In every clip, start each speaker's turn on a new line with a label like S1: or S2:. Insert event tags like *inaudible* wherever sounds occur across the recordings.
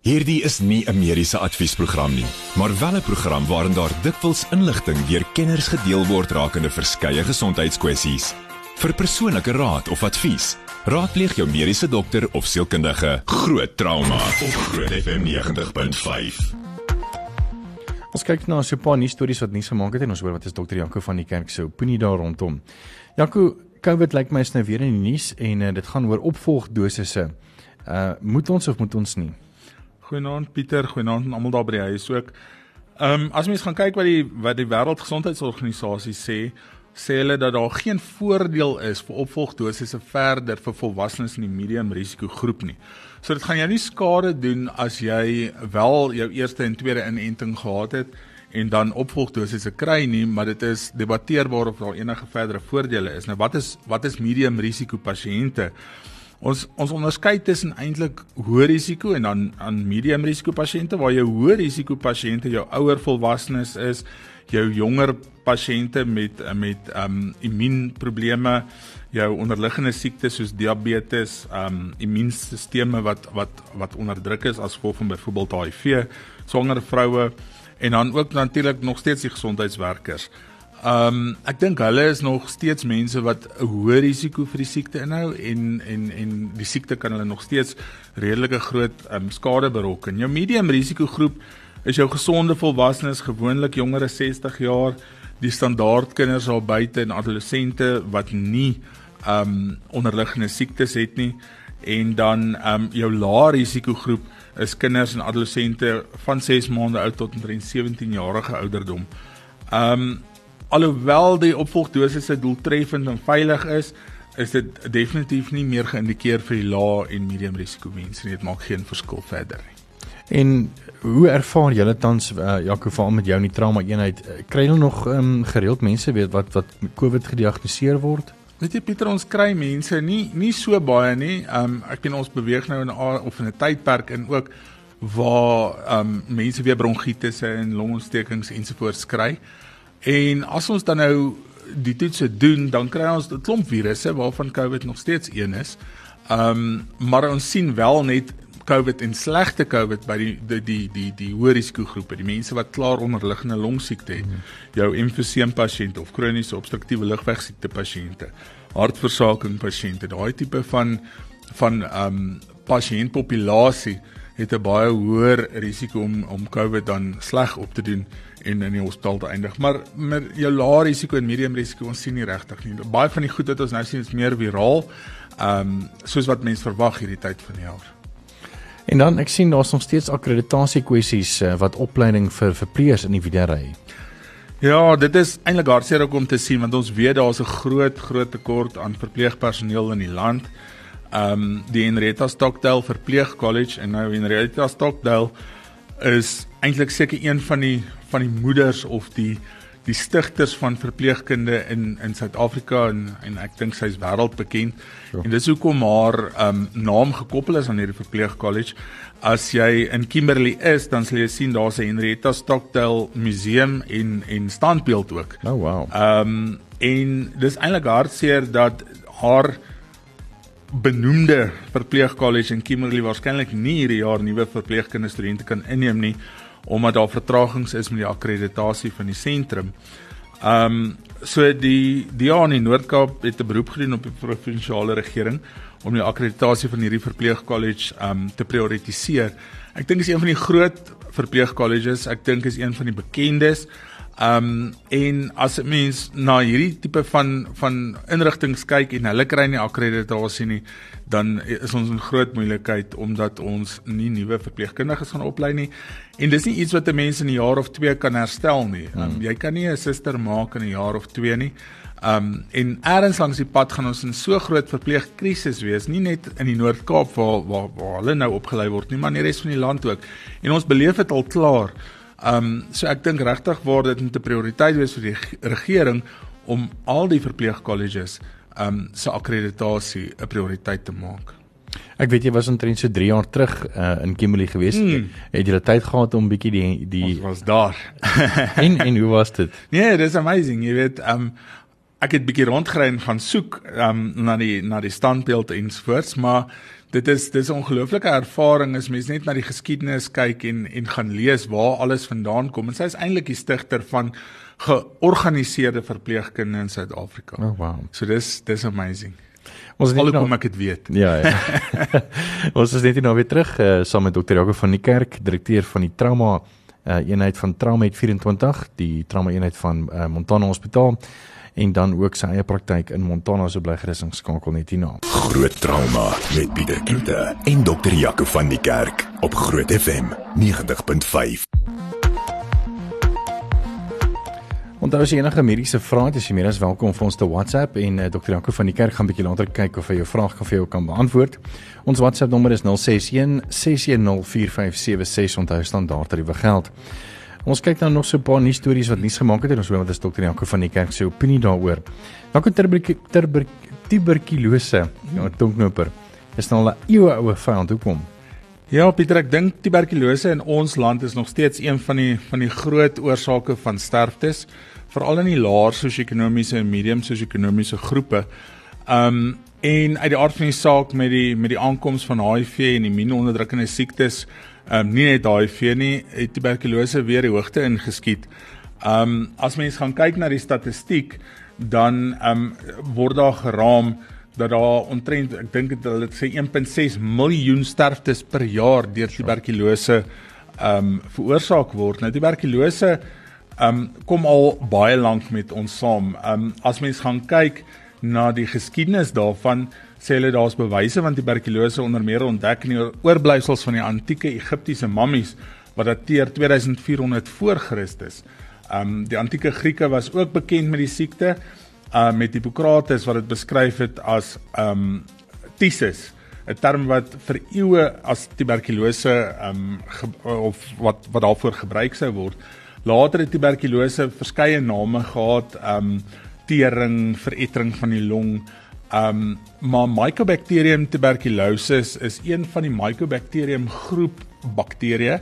S1: Hierdie is nie 'n mediese adviesprogram nie, maar wel 'n program waarin daar dikwels inligting deur kenners gedeel word rakende verskeie gesondheidskwessies. Vir persoonlike raad of advies, raadpleeg jou mediese dokter of sielkundige. Groot trauma op Groot FM 90.5.
S2: Ons kyk na so 'n paar nuus stories wat nuus gemaak het en ons hoor wat is dokter Janko van die kerk se opinie daar rondom. Janko, COVID lyk my is nou weer in die nuus en uh, dit gaan oor opvolgdosisse. Uh moet ons of moet ons nie?
S3: Goeienaand Pieter, goeienaand aan almal daar by die huis ook. Ehm um, as mens gaan kyk wat die wat die Wêreldgesondheidsorganisasie sê, sê hulle dat daar geen voordeel is vir opvolgdosisse verder vir volwassenes in die medium risiko groep nie. So dit gaan jou nie skade doen as jy wel jou eerste en tweede inenting gehad het en dan opvolgdosisse kry nie, maar dit is debatteerbaar of daar enige verdere voordele is. Nou wat is wat is medium risiko pasiënte? Ons ons onderskei tussen eintlik hoë risiko en dan aan medium risiko pasiënte waar jou hoë risiko pasiënte jou ouer volwassenes is, jou jonger pasiënte met met um immuunprobleme, jou onderliggende siektes soos diabetes, um immuunstelsels wat wat wat onderdruk is as gevolg van byvoorbeeld HIV, swanger vroue en dan ook natuurlik nog steeds die gesondheidswerkers. Ehm um, ek dink hulle is nog steeds mense wat 'n hoë risiko vir die siekte inhou en en en die siekte kan hulle nog steeds redelike groot um, skade berokken. Jou medium risiko groep is jou gesonde volwassenes, gewoonlik jonger as 60 jaar, die standaard kinders daar buite en adolessente wat nie ehm um, onderliggende siektes het nie en dan ehm um, jou lae risiko groep is kinders en adolessente van 6 maande oud tot omtrent 17 jarige ouderdom. Ehm um, alhoewel die opvolgdosisse doeltreffend en veilig is, is dit definitief nie meer geïndikeer vir die lae en medium risiko mense nie. Dit maak geen verskil verder nie.
S2: En hoe ervaar julle tans uh, Jaco veral met jou in die trauma eenheid? Kry julle nog um, gereeld mense weet wat wat met COVID gediagnoseer word?
S3: Weet jy Pieter, ons kry mense nie nie so baie nie. Um ek weet ons beweeg nou in 'n of in 'n tydperk in ook waar um mense weer bronkietes en longontstekings ensovoorts kry. En as ons dan nou die toetse doen, dan kry ons 'n klomp virusse waarvan COVID nog steeds een is. Ehm um, maar ons sien wel net COVID en slegte COVID by die die die die, die hoë risiko groepe, die mense wat klaar onderliggende longsiekte het, jou emfyseem pasiënte of kroniese obstruktiewe lugweegsiekte pasiënte, hartversaking pasiënte, daai tipe van van ehm um, pasiëntpopulasie het 'n baie hoër risiko om om COVID dan sleg op te doen en in die hospitaal te eindig. Maar met jou lae risiko en medium risiko ons sien nie regtig nie. Baie van die goed wat ons nou sien is meer viraal. Ehm um, soos wat mense verwag hierdie tyd van die jaar.
S2: En dan ek sien daar's nog steeds akkreditasie kwessies uh, wat opleiding vir verpleegers in die wiedery.
S3: Ja, dit is eintlik hartseer om te sien want ons weet daar's 'n groot groot tekort aan verpleegpersoneel in die land ehm um, die Henrietta Stockdale Verpleeg College en nou Henrietta Stockdale is eintlik seker een van die van die moeders of die die stigters van verpleegkunde in in Suid-Afrika en en ek dink sy is wêreldbekend. Ja. En dis hoekom haar um, naam gekoppel is aan hierdie verpleeg college. As jy in Kimberley is, dan sal jy sien daar's 'n Henrietta Stockdale museum en en standbeeld ook.
S2: Oh wow.
S3: Ehm um, en dis eintlik hartseer dat haar benoemde verpleegkollege in Kimberley waarskynlik nie hierdie jaar nuwe verpleegkundige studente kan inneem nie omdat daar vertragings is met die akkreditasie van die sentrum. Ehm um, so die die aan die Noord-Kaap het 'n beroep gedoen op die provinsiale regering om die akkreditasie van hierdie verpleegkollege ehm um, te prioritiseer. Ek dink is een van die groot verpleegkolleges, ek dink is een van die bekendes. Ehm um, en as 'n mens na hierdie tipe van van inrigtinge kyk en hulle kry nie akkreditasie nie, dan is ons in groot moeilikheid omdat ons nie nuwe verpleegkundiges gaan oplei nie. En dis nie iets wat 'n mens in 'n jaar of 2 kan herstel nie. Um, jy kan nie 'n suster maak in 'n jaar of 2 nie. Ehm um, en eers langs die pad gaan ons in so groot verpleegkrisis wees, nie net in die Noord-Kaap waar, waar waar hulle nou opgelei word nie, maar in die res van die land ook. En ons beleef dit al klaar. Ehm um, so ek dink regtig word dit 'n prioriteit wees vir die regering om al die verpleegkolleges ehm um, se akkreditasie 'n prioriteit te maak.
S2: Ek weet jy was omtrent so 3 jaar terug uh, in Kimberley gewees. Hmm. Het jy tyd gehad om bietjie die die
S3: Ons was daar. *laughs*
S2: en en hoe was dit?
S3: Nee, dit is amazing. Jy weet, ehm um, ek het bietjie rondgery en gaan soek ehm um, na die na die standbeeld en soorts, maar dit is dis 'n ongelooflike ervaring as mens net na die geskiedenis kyk en en gaan lees waar alles vandaan kom. En sy is eintlik die stigter van georganiseerde verpleegkunde in Suid-Afrika.
S2: Oh wow.
S3: So dis dis amazing.
S2: Ons
S3: Al kom ek dit weet.
S2: Ja ja. *laughs* ons is net nou weer terug uh, saam met dokter Jaco van die Kerk, direkteur van die trauma uh, eenheid van Traumamed 24, die trauma eenheid van uh, Montana Hospitaal en dan ook sy eie praktyk in Montana so bly gerus skakel net hierna.
S1: Groot trauma met Pieter Kloete en dokter Jaco van die Kerk op Groot FM 90.5.
S2: Onthou as jy enige mediese vrae het, is jy meer as welkom vir ons te WhatsApp en uh, Dr. Jaco van die kerk gaan bietjie later kyk of hy jou vraag kan vir jou kan beantwoord. Ons WhatsApp nommer is 061 610 4576 onthou standaard tariewe geld. Ons kyk dan nog so 'n paar nuus stories wat nuus gemaak het en ons hoor wat is Dr. Jaco van die kerk se opinie daaroor. Jaco tuber tuberkulose, ja, tonknoper. Is nou al 'n eeue oue vyand hoekom?
S3: Ja, Pieter, ek dink tuberkulose in ons land is nog steeds een van die van die groot oorsake van sterftes veral in die laer sosio-ekonomiese en medium sosio-ekonomiese groepe. Um en uit die aard van die saak met die met die aankoms van HIV en immuunonderdrukkende siektes, um nie net HIV nie, het tuberkulose weer die hoogte ingeskiet. Um as mens gaan kyk na die statistiek, dan um word daar geraam dat daar omtrent ek dink dit hulle sê 1.6 miljoen sterftes per jaar deur tuberkulose um veroorsaak word. Nou tuberkulose um kom al baie lank met ons saam. Um as mens gaan kyk na die geskiedenis daarvan, sê hulle daar's bewyse van tuberkulose onder meer ontdek in die oorblyfsels van die antieke Egiptiese mammies wat dateer 2400 voor Christus. Um die antieke Grieke was ook bekend met die siekte uh met Hippokrates wat dit beskryf het as um tisis 'n term wat vir eeue as tuberkulose um of wat wat daarvoor gebruik sou word. Later het tuberkulose verskeie name gehad, um tering, verettering van die long. Um maar Mycobacterium tuberculosis is een van die Mycobacterium groep bakterieë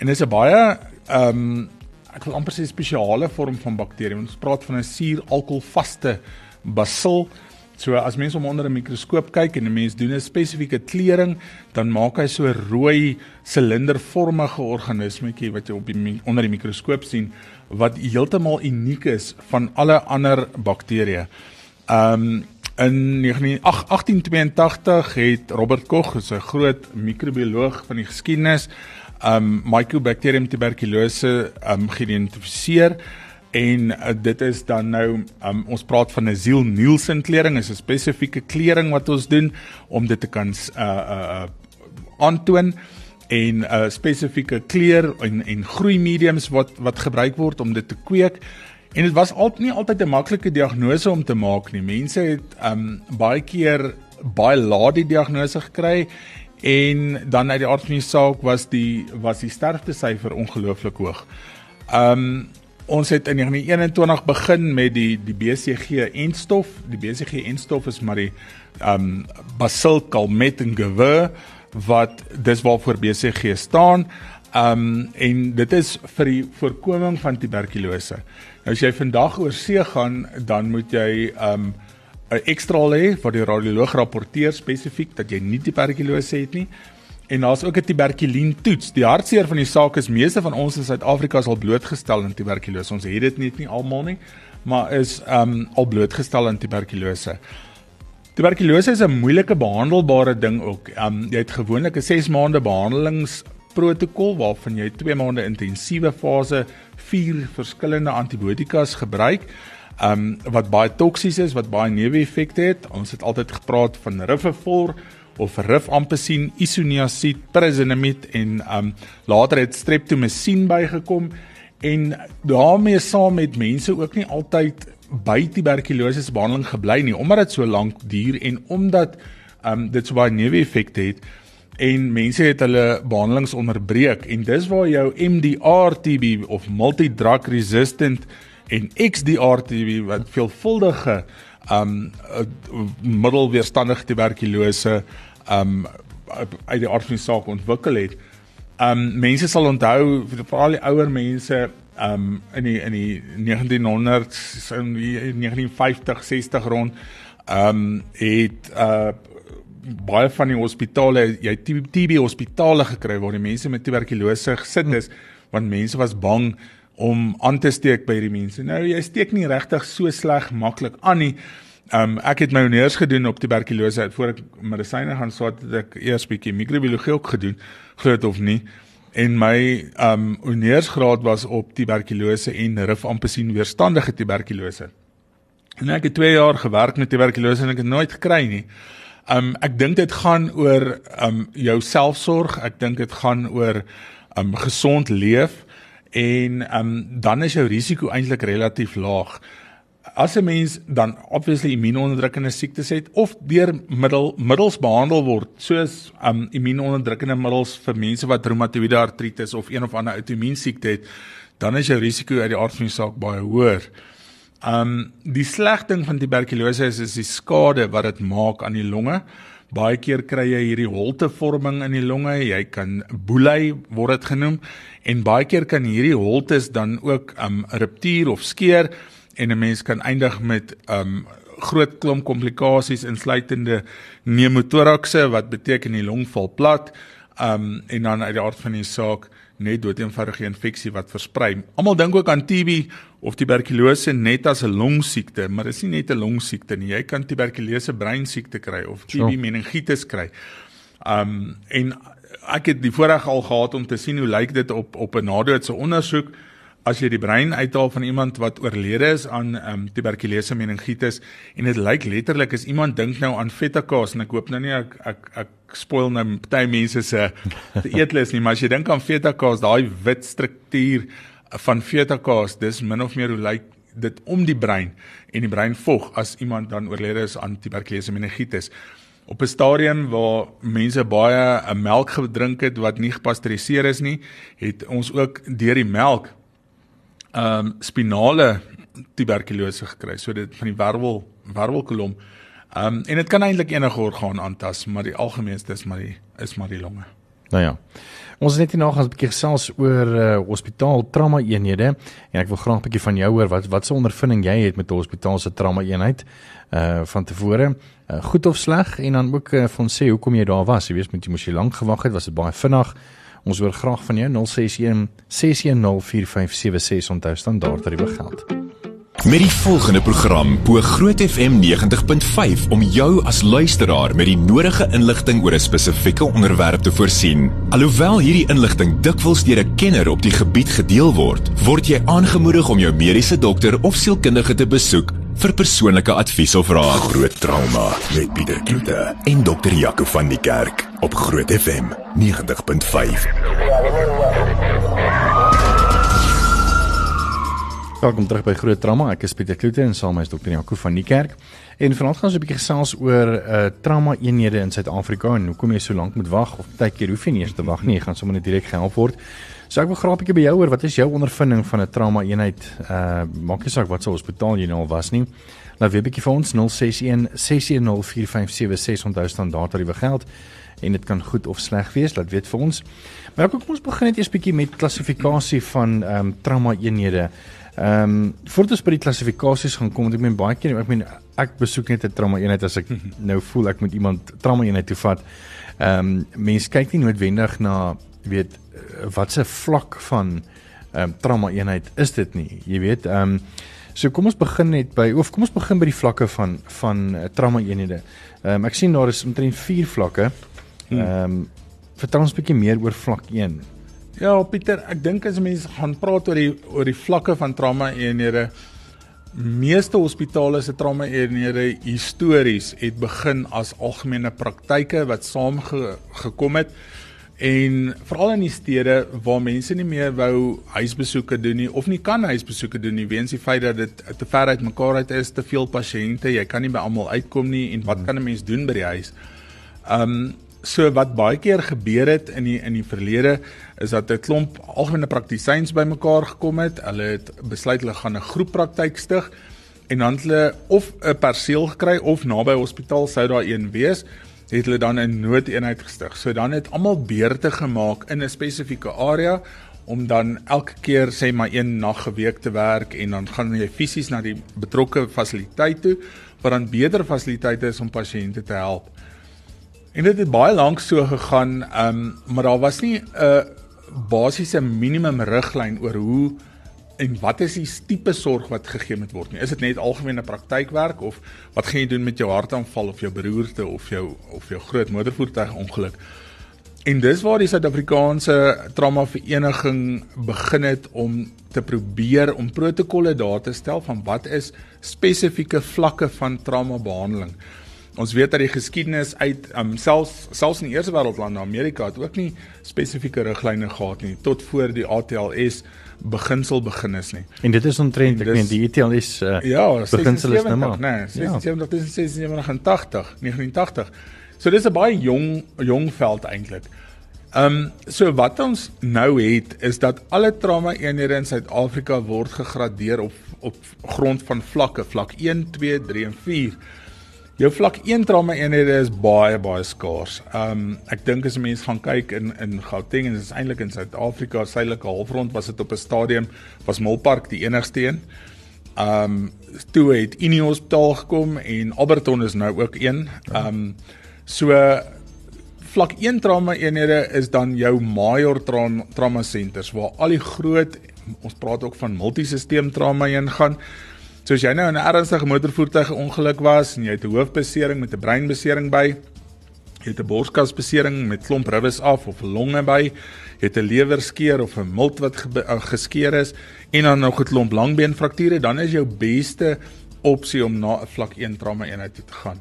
S3: en is 'n baie um ek wil amper sê spesiale vorm van bakterie. Ons praat van 'n suur-alkoholvaste basil. So as mens hom onder 'n mikroskoop kyk en 'n mens doen 'n spesifieke klering, dan maak hy so 'n rooi silindervormige organismetjie wat jy op die onder die mikroskoop sien wat heeltemal uniek is van alle ander bakterieë. Um in 1882 het Robert Koch, 'n groot microbioloog van die geskiedenis, um Mycobacterium tuberculose um geïdentifiseer en uh, dit is dan nou um, ons praat van 'n Ziel Nielsen klering is 'n spesifieke klering wat ons doen om dit te kan uh uh aantoon. En 'n uh, spesifieke kleur en en groei mediums wat wat gebruik word om dit te kweek. En dit was al nie altyd 'n maklike diagnose om te maak nie. Mense het um baie keer baie laat die diagnose gekry en dan uit die aard van die saak was die was die sterftesyfer ongelooflik hoog. Um ons het in 1921 begin met die die BCG enstof. Die BCG enstof is maar die um Basil Calmette en Gewur wat dis waarvoor BCG staan. Um en dit is vir die voorkoming van tuberkulose. Nou as jy vandag oor see gaan, dan moet jy um 'n ekstra lê vir die radioloog rapporteer spesifiek dat jy nie tuberkulose het nie. En daar's ook 'n tuberkulien toets. Die hartseer van die saak is meeste van ons in Suid-Afrika is al blootgestel aan tuberkulose. Ons het dit net nie almal nie, maar is um al blootgestel aan tuberkulose. Tuberkulose is 'n moeilike behandelbare ding ook. Um jy het gewoonlik 'n 6 maande behandelingsprotokol waarvan jy 2 maande intensiewe fase 4 verskillende antibiotikas gebruik um wat baie toksies is, wat baie neeweffekte het. Ons het altyd gepraat van Rifampicin of Rifampicin, Isoniazid, Pyrazinamide en um later het Streptomycin bygekom en daarmee saam met mense ook nie altyd by tuberkulose behandeling gebly nie omdat dit so lank duur en omdat um dit so baie neeweffekte het en mense het hulle behandelings onderbreek. En dis waar jou MDR TB of multi-drug resistant en XDR-TB wat veelvuldige um middelweerstandige tuberkulose um uit die aard van die saak ontwikkel het. Um mense sal onthou veral die ouer mense um in die in die 1900s in die 1950 60 rond um het uh baie van die hospitale, jy TB hospitale gekry waar die mense met tuberkulose gesit is want mense was bang om aan te steek by die mense. Nou jy steek nie regtig so sleg maklik aan nie. Um ek het my honeurs gedoen op tuberkulose voor ek medisyne gaan swaat het ek eers bietjie microbiologie ook gedoen, glo dit of nie. En my um honeursgraad was op tuberkulose en rifampicin weerstandige tuberkulose. En ek het 2 jaar gewerk met tuberkulose en ek het nooit gekry nie. Um ek dink dit gaan oor um jou selfsorg, ek dink dit gaan oor um gesond leef en um dan is jou risiko eintlik relatief laag. As 'n mens dan obviously immuunonderdrukkende siektes het of deur middel middels behandel word, soos um immuunonderdrukkende middels vir mense wat reumatoïde artritis of een of ander outoimmuun siekte het, dan is jou risiko uit die aard van die saak baie hoër. Um die slegte ding van tuberkulose is is die skade wat dit maak aan die longe. Baie keer kry jy hierdie holtevorming in die longe, jy kan boelei word dit genoem en baie keer kan hierdie holtes dan ook um ruptuur of skeur en 'n mens kan eindig met um groot klomp komplikasies insluitende pneumotorakse wat beteken die long val plat um en dan uit die aard van die saak net doeteenvoudige infeksie wat versprei. Almal dink ook aan TB of tuberkulose net as 'n longsiekte, maar dit is nie net 'n longsiekte nie. Jy kan tuberkulose breinsiekte kry of TB meningitis kry. Um en ek het die voorreg al gehad om te sien hoe lyk dit op op 'n nadoetse ondersoek as jy die brein uithaal van iemand wat oorlede is aan um, tuberkulose meningitis en dit lyk letterlik as iemand dink nou aan fetakaas en ek hoop nou nie ek ek ek spoil nou baie mense se eetlus nie maar as jy dink aan fetakaas daai wit struktuur van fetakaas dis min of meer hoe lyk dit om die brein en die brein vog as iemand dan oorlede is aan tuberkulose meningitis. Op 'n stadium waar mense baie 'n melk gedrink het wat nie gepasteuriseer is nie het ons ook deur die melk ehm um, spinale tuberkulose gekry. So dit van die wervel wervelkolom ehm um, en dit kan eintlik enige orgaan aantas maar die algemeenste is maar die is maar die longe.
S2: Nou ja. Ons het net hier nog 'n bietjie gesels oor uh, hospitaal trauma eenhede. En ek wil graag 'n bietjie van jou hoor. Wat wat se ondervinding jy het met 'n hospitaal se trauma eenheid uh van tevore? Uh, goed of sleg? En dan ook uh, van sê hoekom jy daar was? Jy weet met jy moes jy lank gewag het was dit baie vinnig ons hoor graag van jou 061 610 4576 onthou standaard tariewe geld
S1: Met die volgende program bo Groot FM 90.5 om jou as luisteraar met die nodige inligting oor 'n spesifieke onderwerp te voorsien. Alhoewel hierdie inligting dikwels deur 'n kenner op die gebied gedeel word, word jy aangemoedig om jou mediese dokter of sielkundige te besoek vir persoonlike advies of raad. Groot trauma met Pieter Kloete en dokter Jaco van die Kerk op Groot FM 90.5.
S2: Welkom terug by Groot Trauma. Ek is Pieter Kloete en saam is Dr. Jaco van die Kerk. En vanaand gaan ons 'n bietjie gesels oor uh trauma eenhede in Suid-Afrika en hoekom jy so lank moet wag of baie keer hoef jy nie eers te wag nie, jy gaan sommer net direk gehelp word. So ek wil graag 'n bietjie by jou hoor, wat is jou ondervinding van 'n trauma eenheid? Uh maak nie saak wat se hospitaal jy nou al was nie. Laat weer 'n bietjie vir ons 061 610 4576 onthou standaard tariewe geld en dit kan goed of sleg wees, laat weet vir ons. Maar kom ons begin net eers bietjie met klassifikasie van ehm um, trauma eenhede. Ehm um, voordat ons by die klassifikasies gaan kom, ek meen baie keer ek meen ek besoek net 'n trauma eenheid as ek nou voel ek moet iemand trauma eenheid toe vat. Ehm um, mense kyk nie noodwendig na weet wat se vlak van ehm um, trauma eenheid is dit nie. Jy weet ehm um, so kom ons begin net by of kom ons begin by die vlakke van van uh, trauma eenhede. Ehm um, ek sien daar is omtrent 4 vlakke. Hmm. Ehm um, vertel ons 'n bietjie meer oor vlak 1.
S3: Ja, Pieter, ek dink as mense gaan praat oor die oor die vlakke van trauma eenhede, meeste hospitale se trauma eenhede histories het begin as algemene praktyke wat saamgekom het en veral in die stede waar mense nie meer wou huisbesoeke doen nie of nie kan huisbesoeke doen nie weens die feit dat dit te ver uit mekaar uit is, te veel pasiënte, jy kan nie by almal uitkom nie en wat kan 'n mens doen by die huis? Um so wat baie keer gebeur het in die in die verlede is dat 'n klomp algemene praktisyns bymekaar gekom het. Hulle het besluit hulle gaan 'n groep praktyk stig en dan hulle of 'n perseel gekry of naby hospitaal sou daar een wees, het hulle dan 'n noodeenheid gestig. So dan het almal beurte gemaak in 'n spesifieke area om dan elke keer sê maar een nag geweek te werk en dan gaan jy fisies na die betrokke fasiliteit toe waar dan beter fasiliteite is om pasiënte te help. En dit het baie lank so gegaan, ehm um, maar daar was nie 'n basiese minimum riglyn oor hoe en wat is die tipe sorg wat gegee moet word nie. Is dit net algemene praktykwerk of wat gaan jy doen met jou hartaanval of jou beroerte of jou of jou groot motorvoertuig ongeluk? En dis waar die Suid-Afrikaanse Trauma Vereniging begin het om te probeer om protokolle daar te stel van wat is spesifieke vlakke van trauma behandeling. Ons weet dat die geskiedenis uit um, selfs selfs in die eerste wêreldlande Amerika het ook nie spesifieke riglyne gehad nie tot voor die ATLS beginsel begin is nie.
S2: En dit is omtrent ek meen die ATLS uh,
S3: ja, beginsel is nou maar nee, 76 89. So dis 'n baie jong jong veld eintlik. Ehm um, so wat ons nou het is dat alle trauma eenhede in Suid-Afrika word gegradeer op op grond van vlakke, vlak 1, 2, 3 en 4. Jou vlak 1 trauma eenhede is baie baie skaars. Um ek dink as mense gaan kyk in in Gauteng en dit is eintlik in Suid-Afrika, suidelike halfrond was dit op 'n stadium was Milpark die enigste een. Um toe het Unie Hospitaal gekom en Alberton is nou ook een. Um so vlak 1 trauma eenhede is dan jou major trauma, trauma centers waar al die groot ons praat ook van multisisteem trauma heen gaan. So as jy nou in 'n ernstige motorvoertuig ongeluk was en jy het 'n hoofbesering met 'n breinbesering by, jy het 'n borskasbesering met klomp ribbes af of 'n longe by, jy het 'n lewerskeer of 'n milt wat uh, geskeur is en dan nog 'n klomp langbeenfrakture, dan is jou beste opsie om na 'n vlak 1 trauma eenheid toe te gaan.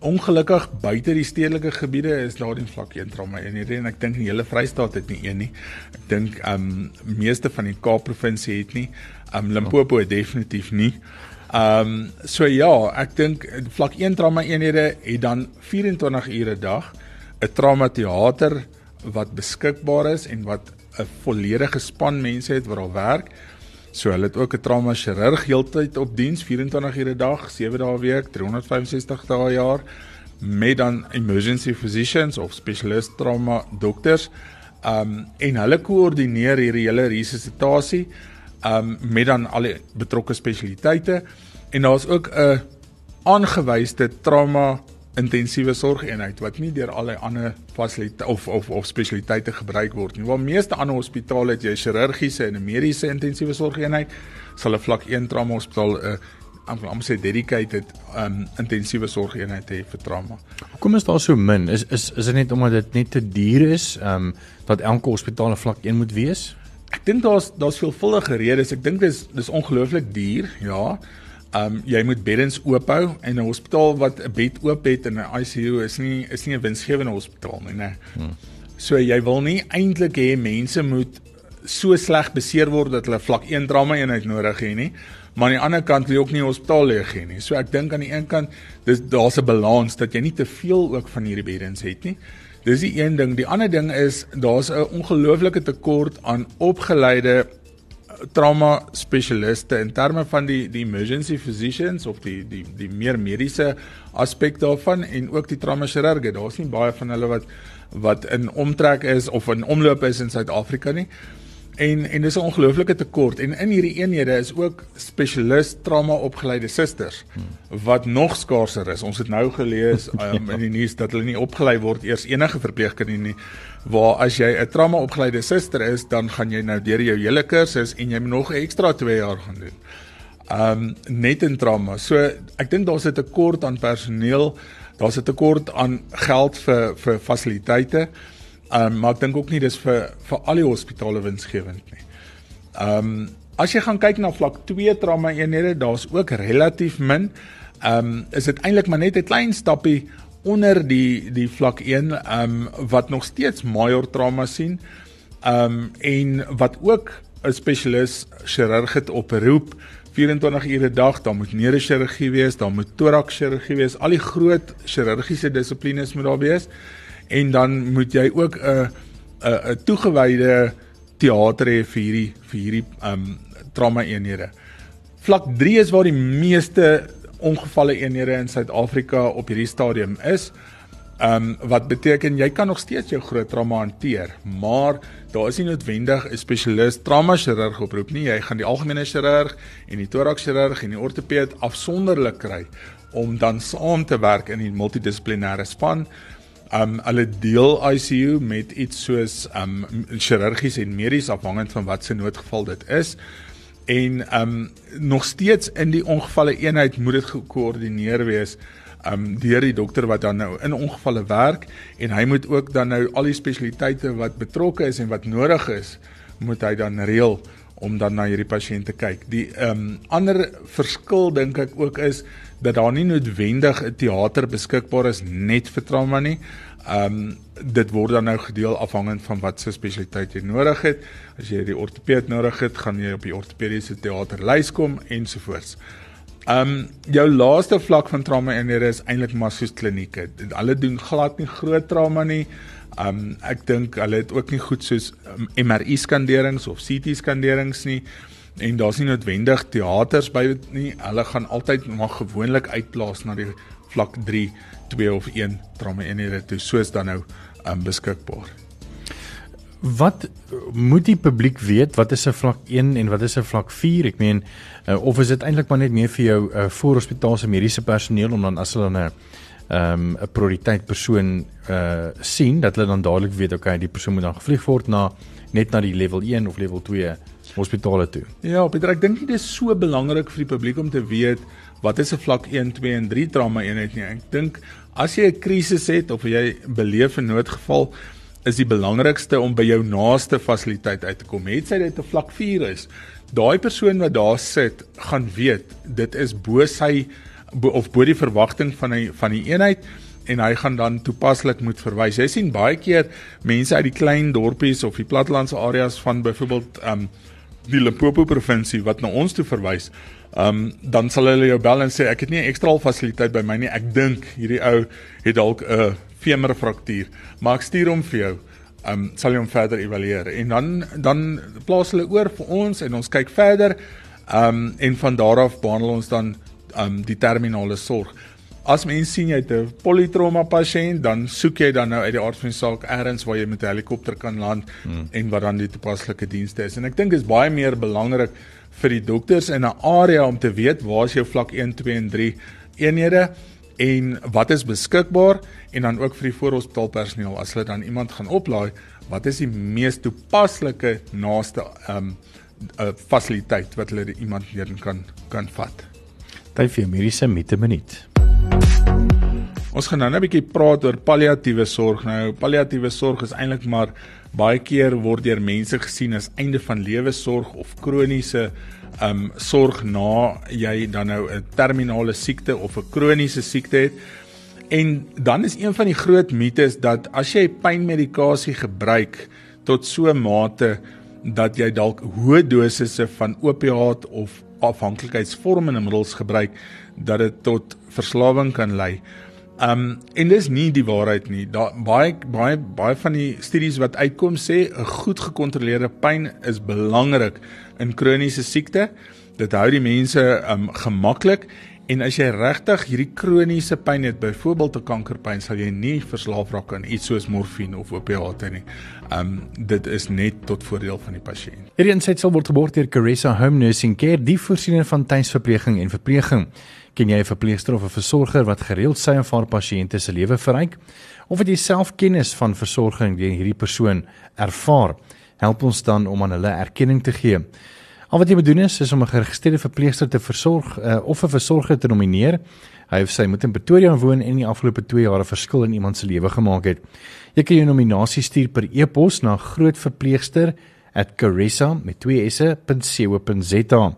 S3: Ongelukkig buite die stedelike gebiede is daar nie vlak 1 trauma eenhede en ek dink die hele Vrystaat het nie een nie. Ek dink um meeste van die Kaap provinsie het nie. Um Limpopo het definitief nie. Um so ja, ek dink vlak 1 trauma eenhede het dan 24 ure 'n dag 'n trauma teater wat beskikbaar is en wat 'n volledige span mense het wat daar werk. So hulle het ook 'n trauma chirurg heeltyd op diens 24 ure 'n dag, 7 dae week, 365 dae 'n jaar met dan emergency physicians of specialist trauma dokters. Um en hulle koördineer hierdie hele resusitasie um met dan al die betrokke spesialiteite en daar's ook 'n aangewyse trauma intensiewe sorgeenheid wat nie deur allerlei ander fasiliteite of of of spesialiteite gebruik word nie. Waar meeste ander hospitale het jy chirurgiese en 'n mediese intensiewe sorgeenheid, sal 'n vlak 1 trauma hospitaal 'n uh, amper sê dedicated um intensiewe sorgeenheid hê vir trauma.
S2: Hoekom is daar so min? Is is is dit net omdat dit net te duur is um dat elke hospitaal 'n vlak 1 moet wees?
S3: Ek dink daar's daar's veelvuldige redes. Ek dink dis dis ongelooflik duur, ja. Um jy moet beddens oop hou en 'n hospitaal wat 'n bed oop het in 'n ICU is nie is nie 'n winsgewende hospitaal nie, né? Hmm. So jy wil nie eintlik hê mense moet so sleg beseer word dat hulle vlak 1 trauma eenheid nodig het nie. Maar aan die ander kant wil jy ook nie hospitaal leeg hê nie. So ek dink aan die een kant dis daar's 'n balans dat jy nie te veel ook van hierdie beddens het nie. Dis die een ding. Die ander ding is daar's 'n ongelooflike tekort aan opgeleide eh, trauma spesialiste in terme van die die emergency physicians of die die die meer mediese aspek daarvan en ook die trauma chirurge. Daar's nie baie van hulle wat wat in omtrek is of in omloop is in Suid-Afrika nie. En en dis 'n ongelooflike tekort en in hierdie eenhede is ook spesialist trauma opgeleide susters wat nog skaarser is. Ons het nou gelees um, *laughs* in die nuus dat hulle nie opgelei word eers enige verpleegkundige nie. Waar as jy 'n trauma opgeleide suster is, dan gaan jy nou deur jou hele kursus en jy moet nog 'n ekstra 2 jaar gaan doen. Um net in trauma. So ek dink daar's 'n tekort aan personeel. Daar's 'n tekort aan geld vir vir fasiliteite. Ehm um, maar ek dink ook nie dis vir vir al die hospitale winsgewend nie. Ehm um, as jy gaan kyk na vlak 2 trauma eenhede, daar's ook relatief min. Ehm um, is dit eintlik maar net 'n klein stappie onder die die vlak 1 ehm um, wat nog steeds major trauma sien. Ehm um, en wat ook 'n spesialis chirurg het oproep 24 ure 'n dag, dan moet neurochirurgie wees, dan moet thorax chirurgie wees, al die groot chirurgiese dissiplines moet daar wees en dan moet jy ook 'n 'n 'n toegewyde teater hê vir hierdie vir hierdie um trauma eenhede. Vlak 3 is waar die meeste ongevalle eenhede in Suid-Afrika op hierdie stadium is. Um wat beteken jy kan nog steeds jou groot trauma hanteer, maar daar is nie noodwendig 'n spesialis trauma chirurg oproep nie. Jy gaan die algemene chirurg en die thorax chirurg en die ortoped afsonderlik kry om dan saam te werk in die multidissiplinêre span Um hulle deel ICU met iets soos um chirurgies en medies afhangend van wat se noodgeval dit is. En um nog steeds in die ongevalle eenheid moet dit gekoördineer wees um deur die dokter wat dan nou in ongevalle werk en hy moet ook dan nou al die spesialiteite wat betrokke is en wat nodig is moet hy dan reël om dan na hierdie pasiënt te kyk. Die ehm um, ander verskil dink ek ook is dat daar nie noodwendig 'n teater beskikbaar is net vir trauma nie. Ehm um, dit word dan nou gedeel afhangend van wat se spesialiteit jy nodig het. As jy die ortopeed nodig het, gaan jy op die ortopediese teaterlys kom ensovoorts. Ehm um, jou laaste vlak van trauma eenhede is eintlik maar soos klinieke. Hulle doen glad nie groot trauma nie. Um ek dink hulle het ook nie goed soos um, MRI skanderings of CT skanderings nie en daar's nie noodwendig teaters by nie. Hulle gaan altyd maar gewoonlik uitplaas na die vlak 3, 2 of 1 trauma eenhede toe soos dan nou um beskikbaar.
S2: Wat moet die publiek weet wat is 'n vlak 1 en wat is 'n vlak 4? Ek meen uh, of is dit eintlik maar net meer vir jou uh, voorhospitaalse mediese personeel om dan as hulle 'n uh, ehm 'n prioriteit persoon uh sien dat hulle dan dadelik weet okay die persoon moet dan gevlieg word na net na die level 1 of level 2 hospitale toe.
S3: Ja, Pieter, ek dink dit is so belangrik vir die publiek om te weet wat is 'n vlak 1, 2 en 3 trauma eenheid nie. Ek dink as jy 'n krisis het of jy beleef 'n noodgeval is die belangrikste om by jou naaste fasiliteit uit te kom. Het sy dit 'n vlak 4 is, daai persoon wat daar sit, gaan weet dit is bo sy bo, of bo die verwagting van hy van die eenheid en hy gaan dan toepaslik moet verwys. Jy sien baie keer mense uit die klein dorpies of die plattelandse areas van byvoorbeeld um die Limpopo provinsie wat na ons toe verwys. Um dan sal hulle jou bel en sê ek het nie 'n ekstra fasiliteit by my nie. Ek dink hierdie ou het dalk 'n femurfraktuur, maar ek stuur hom vir jou. Um sal jy hom verder evalueer en dan dan plaas hulle oor vir ons en ons kyk verder. Um en van daar af behandel ons dan um die terminale sorg. As mens sien jy het 'n polytrauma pasiënt, dan soek jy dan nou uit die aard van die saak elders waar jy met 'n helikopter kan land hmm. en wat dan die toepaslike dienste is. En ek dink dit is baie meer belangrik vir die dokters in 'n area om te weet waar is jou vlak 1, 2 en 3 eenhede en wat is beskikbaar en dan ook vir die voorhospitaalpersoneel as hulle dan iemand gaan oplaai, wat is die mees toepaslike naaste ehm um, 'n uh, fasiliteit wat hulle iemand neer kan kan vat.
S2: Tyd vir mediese met 'n minuut.
S3: Ons gaan nou net 'n bietjie praat oor palliatiewe sorg. Nou palliatiewe sorg is eintlik maar baie keer word deur mense gesien as einde van lewe sorg of kroniese um sorg na jy dan nou 'n terminale siekte of 'n kroniese siekte het. En dan is een van die groot mites dat as jy pynmedikasie gebruik tot so 'n mate dat jy dalk hoë dosisse van opiaat of afhanklikheidsvormende middels gebruik dat dit tot verslawing kan lei. Um en dis nie die waarheid nie. Daar baie baie baie van die studies wat uitkom sê 'n goed gekontroleerde pyn is belangrik in kroniese siekte. Dit hou die mense um gemaklik En as jy regtig hierdie kroniese pyn het, byvoorbeeld 'n kankerpyn, sal jy nie verslaaf raak aan iets soos morfine of opiate nie. Um dit is net tot voordeel van die pasiënt.
S2: Hierdie insetsel sal word geborg deur Caressa Home Nursing Care, die voorsiening van tuisverpleging en verpleging. Ken jy 'n verpleegster of 'n versorger wat gereeld sy en haar pasiënte se lewe verryk? Of het jy self kennis van versorging deur hierdie persoon ervaar? Help ons dan om aan hulle erkenning te gee. Al wat jy moet doen is, is om 'n geregistreerde verpleegster te versorg uh, of 'n versorger te nomineer. Hy of sy moet in Pretoria woon en in die afgelope 2 jaar 'n verskil in iemand se lewe gemaak het. Jy kan jou nominasie stuur per e-pos na grootverpleegster@caressa.co.za.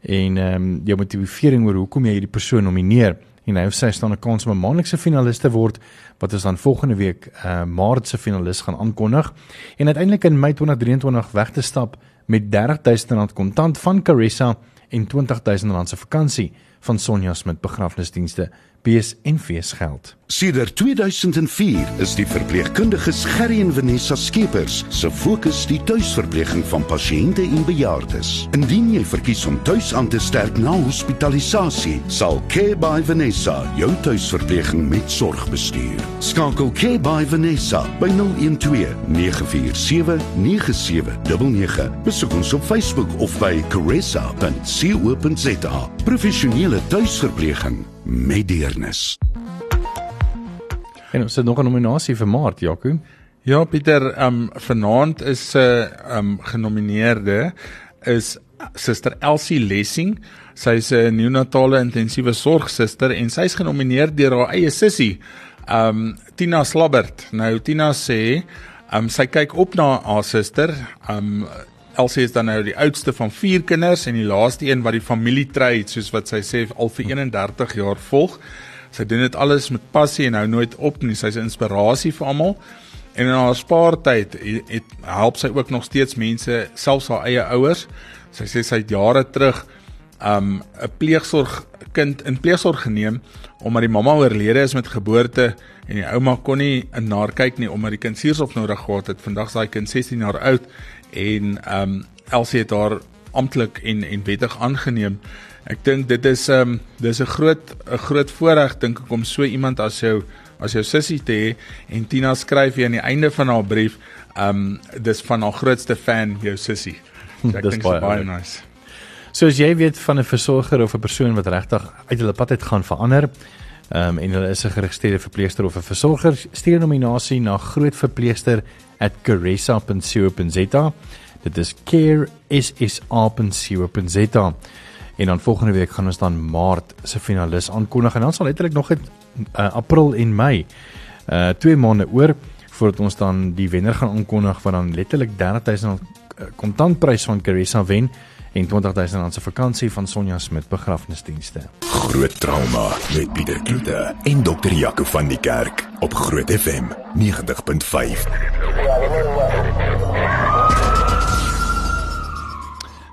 S2: En ehm um, jou motivering oor hoekom jy hierdie persoon nomineer en hy of sy staan 'n kans om 'n maandelikse finalis te word wat ons dan volgende week uh Maart se finalis gaan aankondig en uiteindelik in Mei 2023 weg te stap met R30000 kontant van Caressa en R20000 se vakansie van Sonja Smit begrafnisdienste bees en feesgeld.
S4: Sedert 2004 is die verpleegkundiges Gerry en Vanessa Skeepers se fokus die tuisverpleging van pasiënte en bejaardes. Indien jy verkies om tuis aan te sterk na hospitalisasie, sal Care by Vanessa jou tuisverpleging met sorg bestuur. Skakel Care by Vanessa by 012 947 9799. Besoek ons op Facebook of by caressa.co.za. Professionele tuisverpleging met deernis.
S2: En ons het nog 'n nominasie vir Maart, Jaco.
S3: Ja, Pieter, ehm um, vanaand is 'n uh, ehm um, genomineerde is Suster Elsie Lessing. Sy's 'n neonatale intensiewe sorgsuster en sy's genomineer deur haar eie sussie, ehm um, Tina Slabbert. Nou Tina sê, ehm um, sy kyk op na haar suster. Ehm um, Elsie is dan nou die oudste van 4 kinders en die laaste een wat die familie tree, soos wat sy sê, al vir 31 jaar volg. Sy doen dit alles met passie en hou nooit op nie. Sy's 'n inspirasie vir almal. En in haar spaartyd het, het help sy ook nog steeds mense, selfs haar eie ouers. Sy sê sy het jare terug um 'n pleegsorgkind in pleegsorg geneem omdat die mamma oorlede is met geboorte en die ouma kon nie in haar kyk nie omdat die kind suurstof nodig gehad het. Vandag is daai kind 16 jaar oud en um Elsie het haar amptelik en en wettig aangeneem. Ek dink dit is um dis 'n groot 'n groot voorreg dink ek om so iemand as jou as jou sussie te hê en Tina skryf hier aan die einde van haar brief um dis van haar grootste fan jou sussie. *laughs* So ek dink dit is baie nice.
S2: So as jy weet van 'n versorger of 'n persoon wat regtig uit hulle pad uit gaan verander, ehm um, en hulle is 'n geregistreerde verpleegster of 'n versorger, stuur 'n nominasie na grootverpleegster@caressa.co.za. Dit is care.sa.co.za. En dan volgende week gaan ons dan Maart se finalis aankondig en dan sal letterlik nog 'n uh, April en Mei uh 2 maande oor voordat ons dan die wenner gaan aankondig wat dan letterlik R30000 kontantprys van Caressa wen en R20000 se vakansie van Sonja Smit begrafnisdienste.
S1: Groot trauma met Pieter Kloete en dokter Jaco van die Kerk op Groot FM 90.5.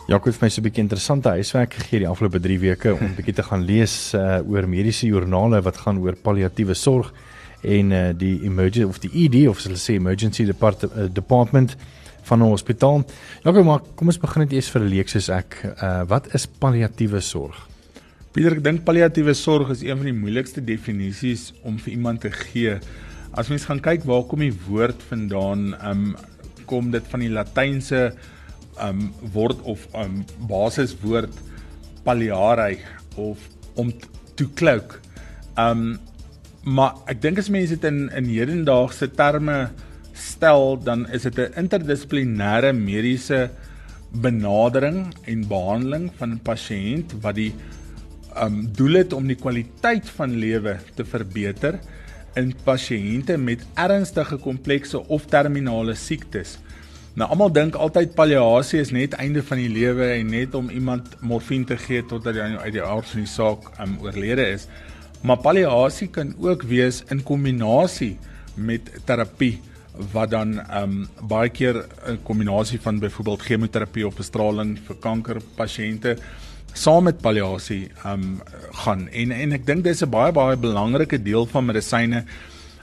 S2: Jaco het my so 'n bietjie interessante huiswerk gegee die afgelope 3 weke om 'n *laughs* bietjie te gaan lees uh, oor mediese joernale wat gaan oor palliatiewe sorg en uh, die emergency of die ED of hulle sê emergency depart uh, department van 'n hospitaal. Jaco, maar kom ons begin net eers vir 'n leek soos ek. Uh wat is palliatiewe sorg?
S3: Pieter, ek dink palliatiewe sorg is een van die moeilikste definisies om vir iemand te gee. As mens gaan kyk waar kom die woord vandaan, um kom dit van die latynse um woord of um basiswoord palliare of om to cloak. Um maar ek dink as mense dit in in hedendaagse terme stel dan is dit 'n interdissiplinêre mediese benadering en behandeling van 'n pasiënt wat die um doel het om die kwaliteit van lewe te verbeter in pasiënte met ernstige komplekse of terminale siektes. Nou almal dink altyd palliasie is net einde van die lewe en net om iemand morfine te gee totdat hy uit die aard van die saak um oorlede is. Maar palliasie kan ook wees in kombinasie met terapie wat dan ehm um, baie keer 'n kombinasie van byvoorbeeld chemoterapie of bestraling vir kankerpasiënte saam met palliasie ehm um, gaan en en ek dink dis 'n baie baie belangrike deel van medisyne.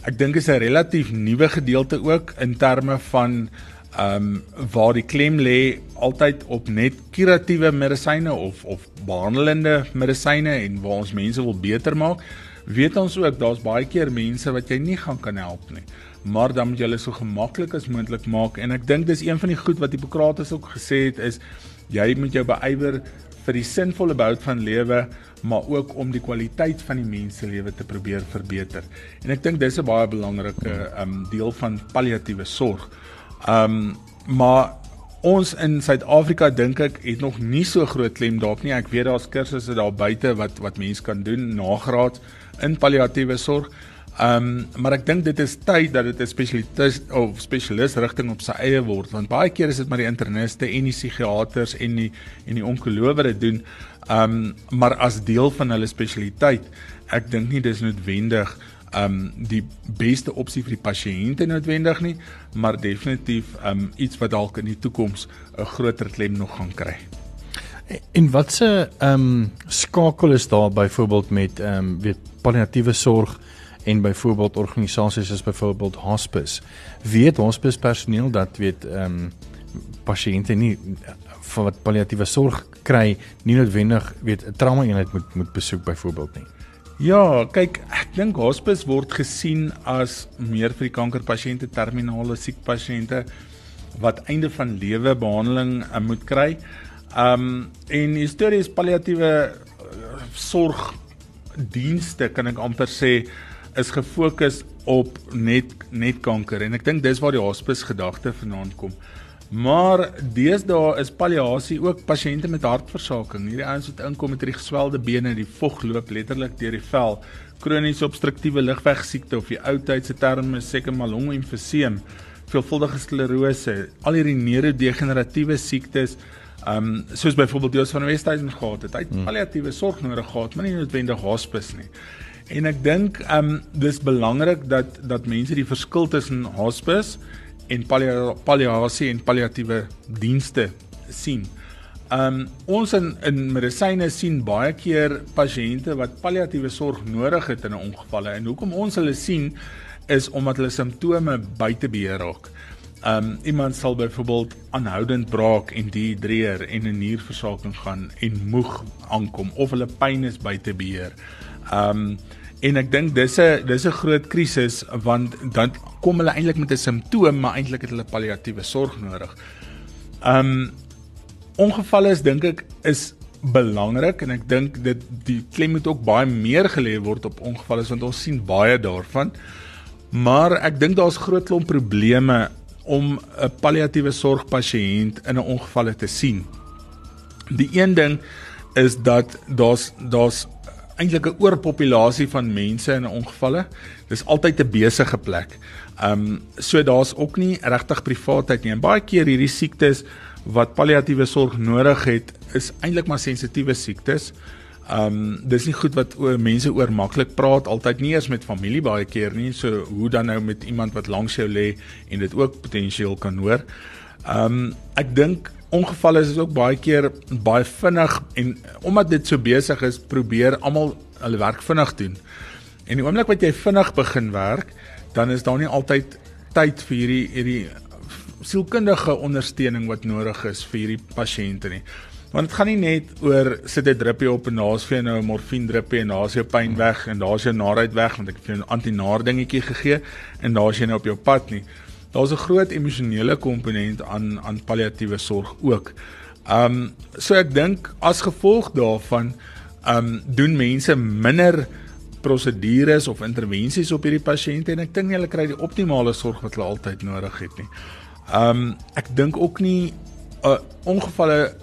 S3: Ek dink is 'n relatief nuwe gedeelte ook in terme van ehm um, waar die klem lê altyd op net kuratiewe medisyne of of behandelende medisyne en waar ons mense wil beter maak. Weet ons ook daar's baie keer mense wat jy nie gaan kan help nie maar dan moet jy hulle so gemaklik as moontlik maak en ek dink dis een van die goed wat Hippokrates ook gesê het is jy moet jou beywer vir die sinvolle behoud van lewe maar ook om die kwaliteit van die mens se lewe te probeer verbeter. En ek dink dis 'n baie belangrike um deel van palliatiewe sorg. Um maar ons in Suid-Afrika dink ek het nog nie so groot klem daarop nie. Ek weet daar's kursusse daar buite wat wat mense kan doen nagraad in palliatiewe sorg. Ehm um, maar ek dink dit is tyd dat dit 'n spesialis of spesialis rigting op sy eie word want baie keer is dit maar die interniste en die psigiaters en die en die onkoloog wat dit doen. Ehm um, maar as deel van hulle spesialiteit, ek dink nie dis noodwendig ehm um, die beste opsie vir die pasiënte noodwendig nie, maar definitief ehm um, iets wat dalk in die toekoms 'n groter klem nog gaan kry.
S2: En watse ehm um, skakel is daar byvoorbeeld met ehm um, weet palliatiewe sorg en byvoorbeeld organisasies soos byvoorbeeld hospice weet hospice personeel dat weet ehm um, pasiënte nie van wat palliatiewe sorg kry nie noodwendig weet 'n trauma eenheid moet moet besoek byvoorbeeld nie.
S3: Ja, kyk, ek dink hospice word gesien as meer vir die kankerpasiënte, terminale siek pasiënte wat einde van lewe behandeling uh, moet kry. Um en histories palliatiewe uh, sorg dienste kan ek amper sê is gefokus op net net kanker en ek dink dis waar die hospice gedagte vanaand kom. Maar deesdae is palliasie ook pasiënte met hartversaking. Hierdie ouens wat inkom met hierdie geswelde bene, die vog loop letterlik deur die vel, kroniese obstruktiewe lugweegsiekte of die ou tyd se term is seker malongemfyseem, veelvuldige sklerose, al hierdie neurodegeneratiewe siektes, ehm um, soos byvoorbeeld Joost van Westhuizen gehad het. Hy het hmm. palliatiewe sorg nodig gehad, maar nie noodwendig hospice nie. En ek dink ehm um, dis belangrik dat dat mense die verskil tussen hospice en palliasie en palliatiewe dienste sien. Um ons in in medisyne sien baie keer pasiënte wat palliatiewe sorg nodig het in 'n ongeval en hoekom ons hulle sien is omdat hulle simptome buite beheer raak. Um iemand sal byvoorbeeld aanhoudend braak en dehydreer en 'n nierversaking gaan en moeg aankom of hulle pyn is buite beheer. Um En ek dink dis 'n dis 'n groot krisis want dan kom hulle eintlik met 'n simptoom maar eintlik het hulle palliatiewe sorg nodig. Um ongevalle is dink ek is belangrik en ek dink dit die klem moet ook baie meer gelê word op ongevalle want ons sien baie daarvan. Maar ek dink daar's groot klomp probleme om 'n palliatiewe sorg pasiënt in 'n ongevalle te sien. Die een ding is dat daar's daar's eintlik 'n oorpopulasie van mense in ongevalle. Dis altyd 'n besige plek. Ehm um, so daar's ook nie regtig privaatheid nie. En baie keer hierdie siektes wat palliatiewe sorg nodig het, is eintlik maar sensitiewe siektes. Ehm um, dis nie goed wat oor mense oor maklik praat altyd nie eers met familie baie keer nie. So hoe dan nou met iemand wat langs jou lê en dit ook potensieel kan hoor. Ehm um, ek dink ongevalle is ook baie keer baie vinnig en omdat dit so besig is, probeer almal hulle werk vinnig doen. En die oomblik wat jy vinnig begin werk, dan is daar nie altyd tyd vir hierdie hierdie sielkundige ondersteuning wat nodig is vir hierdie pasiënte nie. Want dit gaan nie net oor sit 'n druppie op en daar's vir jou nou 'n morfine druppie en daar's jou pyn weg en daar's jou naarheid weg want ek het vir jou 'n antinaar dingetjie gegee en daar's jy nou op jou pad nie daar's 'n groot emosionele komponent aan aan palliatiewe sorg ook. Um so ek dink as gevolg daarvan um doen mense minder prosedures of intervensies op hierdie pasiënte en ek dink nie hulle kry die optimale sorg wat hulle altyd nodig het nie. Um ek dink ook nie uh, ongevalle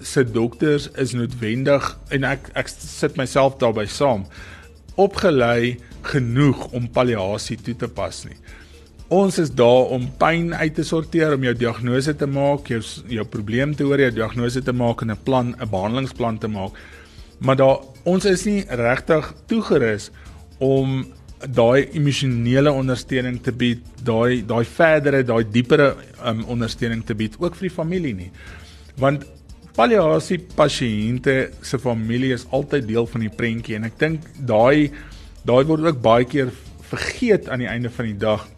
S3: se dokters is noodwendig en ek ek sit myself daarbey saam opgelei genoeg om palliasie toe te pas nie. Ons is daar om pyn uit te sorteer, om jou diagnose te maak, jou jou probleem te hoor, jou diagnose te maak en 'n plan, 'n behandelingsplan te maak. Maar daar ons is nie regtig toegerus om daai emosionele ondersteuning te bied, daai daai verdere, daai diepere um, ondersteuning te bied ook vir die familie nie. Want palliasie pasiënte se familie is altyd deel van die prentjie en ek dink daai daai word ook baie keer vergeet aan die einde van die dag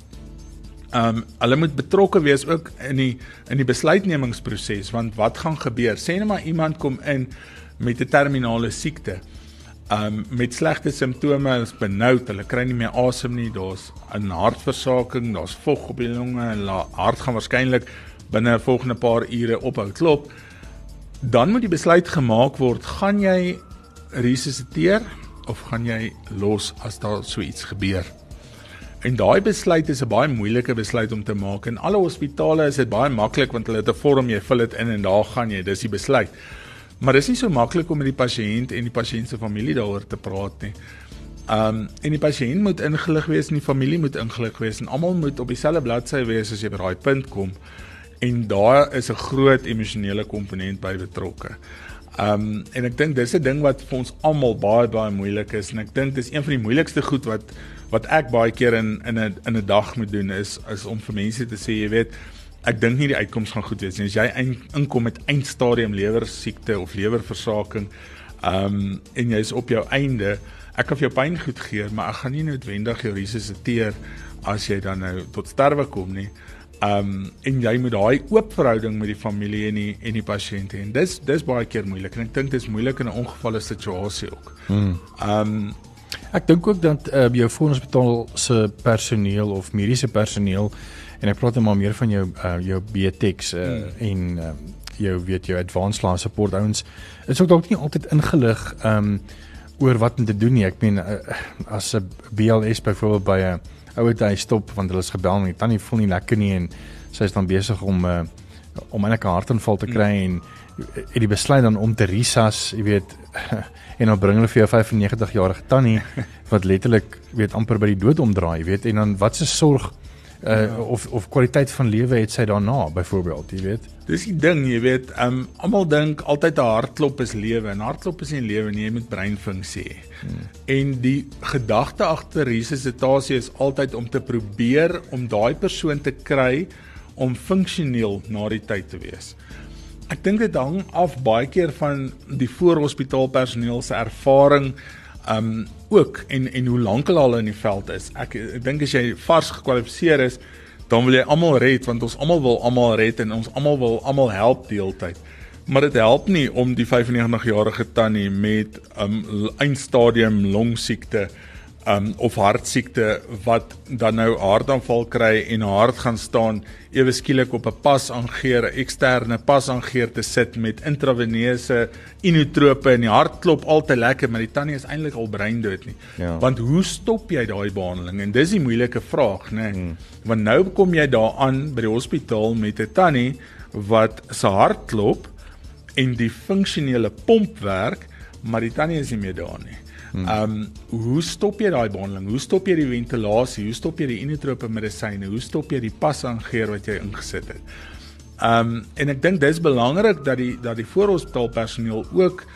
S3: Ehm um, hulle moet betrokke wees ook in die in die besluitnemingsproses want wat gaan gebeur? Sê net maar iemand kom in met 'n terminale siekte. Ehm um, met slegte simptome, is benoud, hulle kry nie meer asem nie, daar's 'n hartversaking, daar's vog op die longe die hart gaan waarskynlik binne 'n volgende paar ure ophou klop. Dan moet die besluit gemaak word, gaan jy resusciteer of gaan jy los as daar so iets gebeur? En daai besluit is 'n baie moeilike besluit om te maak. In alle hospitale is dit baie maklik want hulle het 'n vorm, jy vul dit in en daar gaan jy, dis die besluit. Maar dis nie so maklik om met die pasiënt en die pasiënt se familie daaroor te praat nie. Um en die pasiënt moet ingelig wees en die familie moet ingelig wees en almal moet op dieselfde bladsy wees as jy by daai punt kom. En daar is 'n groot emosionele komponent by betrokke. Um en ek dink dis 'n ding wat vir ons almal baie baie moeilik is en ek dink dis een van die moeilikste goed wat wat ek baie keer in in 'n in 'n dag moet doen is is om vir mense te sê, jy weet, ek dink nie die uitkoms gaan goed wees nie. As jy inkom met eindstadium lewer siekte of lewerversaking, ehm um, en jy's op jou einde, ek kan vir jou pyn goed gee, maar ek gaan nie noodwendig jou resusciteer as jy dan nou tot sterwe kom nie. Ehm um, en jy moet daai oop verhouding met die familie en die en die pasiënte en dis dis baie keer moeilik en ek dink dit is moeilik in 'n ongevalle situasie ook. Hmm. Ehm um,
S2: Ek dink ook dat uh, jou hospitaal se personeel of mediese personeel en ek praat net maar meer van jou uh, jou BTEX uh, hmm. en uh, jou weet jou advanced life support ouens is ook dalk nie altyd ingelig um oor wat om te doen nie. Ek meen uh, as 'n BLS byvoorbeeld by 'n ouete hy stop want hulle is gebel en die tannie voel nie lekker nie en sy is dan besig om uh, om 'n hartaanval te kry en het die besluit dan om te risas, jy weet, *laughs* en dan bring hulle vir jou 95 jarige tannie *laughs* wat letterlik weet amper by die dood omdraai, jy weet, en dan wat se sorg uh, ja. of of kwaliteit van lewe het sy daarna byvoorbeeld, jy weet.
S3: Dis die ding, jy weet, um almal dink altyd 'n hartklop is lewe en hartklop is nie lewe nie, jy moet breinfunksie hê. Hmm. En die gedagte agter resusitasie is altyd om te probeer om daai persoon te kry om funksioneel na die tyd te wees. Ek dink dit hang af baie keer van die voorhospitaalpersoneel se ervaring um ook en en hoe lank hulle al in die veld is. Ek ek dink as jy vars gekwalifiseer is, dan wil jy almal red want ons almal wil almal red en ons almal wil almal help deeltyd. Maar dit help nie om die 95 jarige tannie met um, eindstadium longsiekte um of hartsiekte wat dan nou hartaanval kry en hart gaan staan ewe skielik op 'n pas aangeer, 'n eksterne pas aangeer te sit met intraveneuse inotrope en die hart klop altyd lekker, maar die tannie is eintlik al breindood nie. Ja. Want hoe stop jy daai behandeling? En dis die moeilike vraag, né? Hmm. Want nou kom jy daaraan by die hospitaal met 'n tannie wat se hart klop en die funksionele pomp werk, maar die tannie is nie meer daar nie. Ehm um, hoe stop jy daai behandeling? Hoe stop jy die ventilasie? Hoe stop jy die inotrope medisyne? Hoe stop jy die pasangeer wat jy ingesit het? Ehm um, en ek dink dis belangrik dat die dat die voorhospitaalpersoneel ook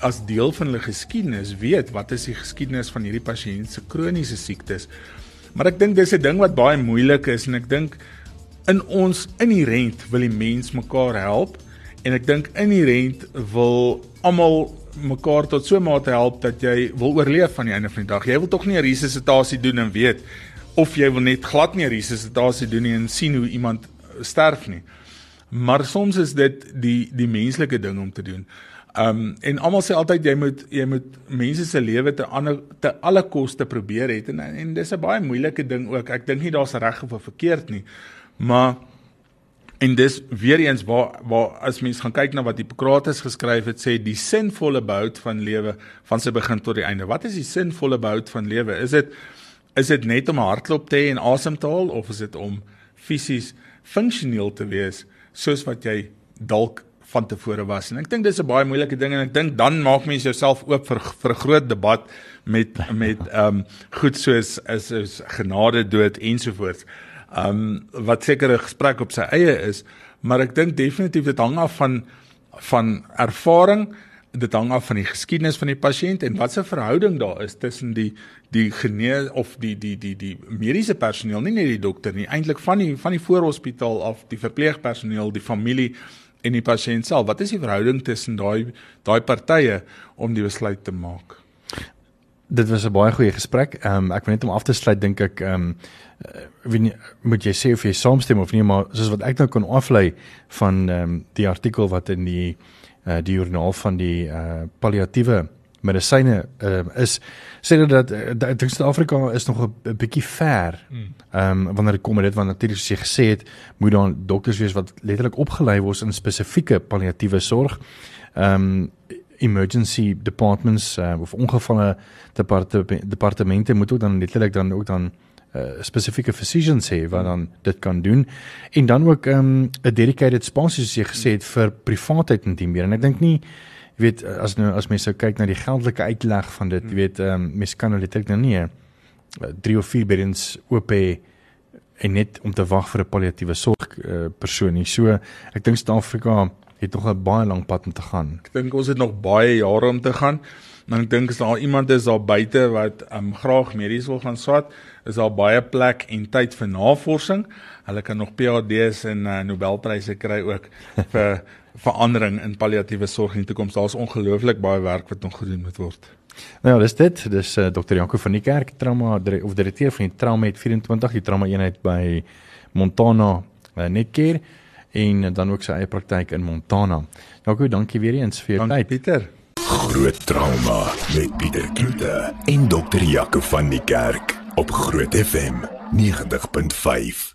S3: as deel van hulle geskiedenis weet wat is die geskiedenis van hierdie pasiënt se kroniese siektes. Maar ek dink dis 'n ding wat baie moeilik is en ek dink in ons inherent wil die mens mekaar help en ek dink inherent wil almal mekaar tot so mate help dat jy wil oorleef aan die einde van die dag. Jy wil tog nie 'n resusitasie doen en weet of jy wil net glad nie 'n resusitasie doen nie en sien hoe iemand sterf nie. Maar soms is dit die die menslike ding om te doen. Um en almal sê altyd jy moet jy moet mense se lewe te ander te alle koste probeer het en en dis 'n baie moeilike ding ook. Ek dink nie daar's reg of verkeerd nie. Maar En dis weer eens waar waar as mens gaan kyk na wat Hippokrates geskryf het sê die sinvolle behoud van lewe van sy begin tot die einde. Wat is die sinvolle behoud van lewe? Is dit is dit net om 'n hartklop te hê en asem te haal of is dit om fisies funksioneel te wees soos wat jy dalk van tevore was? En ek dink dis 'n baie moeilike ding en ek dink dan maak mens jouself oop vir vir 'n groot debat met met ehm um, goed soos is is genade dood ensovoorts um wat seker 'n gesprek op sy eie is, maar ek dink definitief dit hang af van van ervaring, dit hang af van die geskiedenis van die pasiënt en wat se verhouding daar is tussen die die genee of die die die die mediese personeel, nie net die dokter nie, eintlik van die van die voorhospitaal af, die verpleegpersoneel, die familie en die pasiënt self. Wat is die verhouding tussen daai daai partye om die besluit te maak?
S2: Dit was 'n baie goeie gesprek. Ehm um, ek wil net om af te sluit dink ek ehm um, wie moet jy sê of jy saamstem of nie maar soos wat ek nou kon aflei van ehm um, die artikel wat in die uh, die joernaal van die uh, palliatiewe medisyne uh, is sê dat dat dink Suid-Afrika is nog 'n bietjie ver. Hmm. Ehm um, wanneer dit kom met dit want natuurlik soos jy gesê het, moet dan dokters wees wat letterlik opgelei word in spesifieke palliatiewe sorg. Ehm um, emergency departments uh, of ongevalle departemente departemente moet ook dan letterlik dan ook dan uh, spesifieke physicians hê wat dan dit kan doen. En dan ook 'n um, dedicated spasie soos jy gesê het vir privaatheid en diembeer en ek dink nie jy weet as nou as mense kyk na die geldelike uitleg van dit jy weet um, mense kan nou letterlik nou nie 3 of 4 beddens oop hê en net om te wag vir 'n palliatiewe sorg uh, persoon nie. So ek dink Suid-Afrika het nog 'n baie lang pad om te gaan.
S3: Ek dink ons het nog baie jare om te gaan. Maar ek dink as daar iemand is daar buite wat um, graag medies wil gaan swat, is daar baie plek en tyd vir navorsing. Hulle kan nog PhD's en uh, Nobelpryse kry ook *laughs* vir verandering in palliatiewe sorg in die toekoms. Daar's ongelooflik baie werk wat nog gedoen moet word.
S2: Nou ja, dis dit. Dis uh, Dr. Janko van die Kerk, trauma of direkteur van die Trauma het 24 die trauma eenheid by Montana uh, Netcare en dan ook sy eie praktyk in Montana. Jaco, dankie weer eens vir jou
S3: tyd. Pieter.
S1: Groot trauma met Pieter Kloete en dokter Jaco van die Kerk op Groot FM 90.5.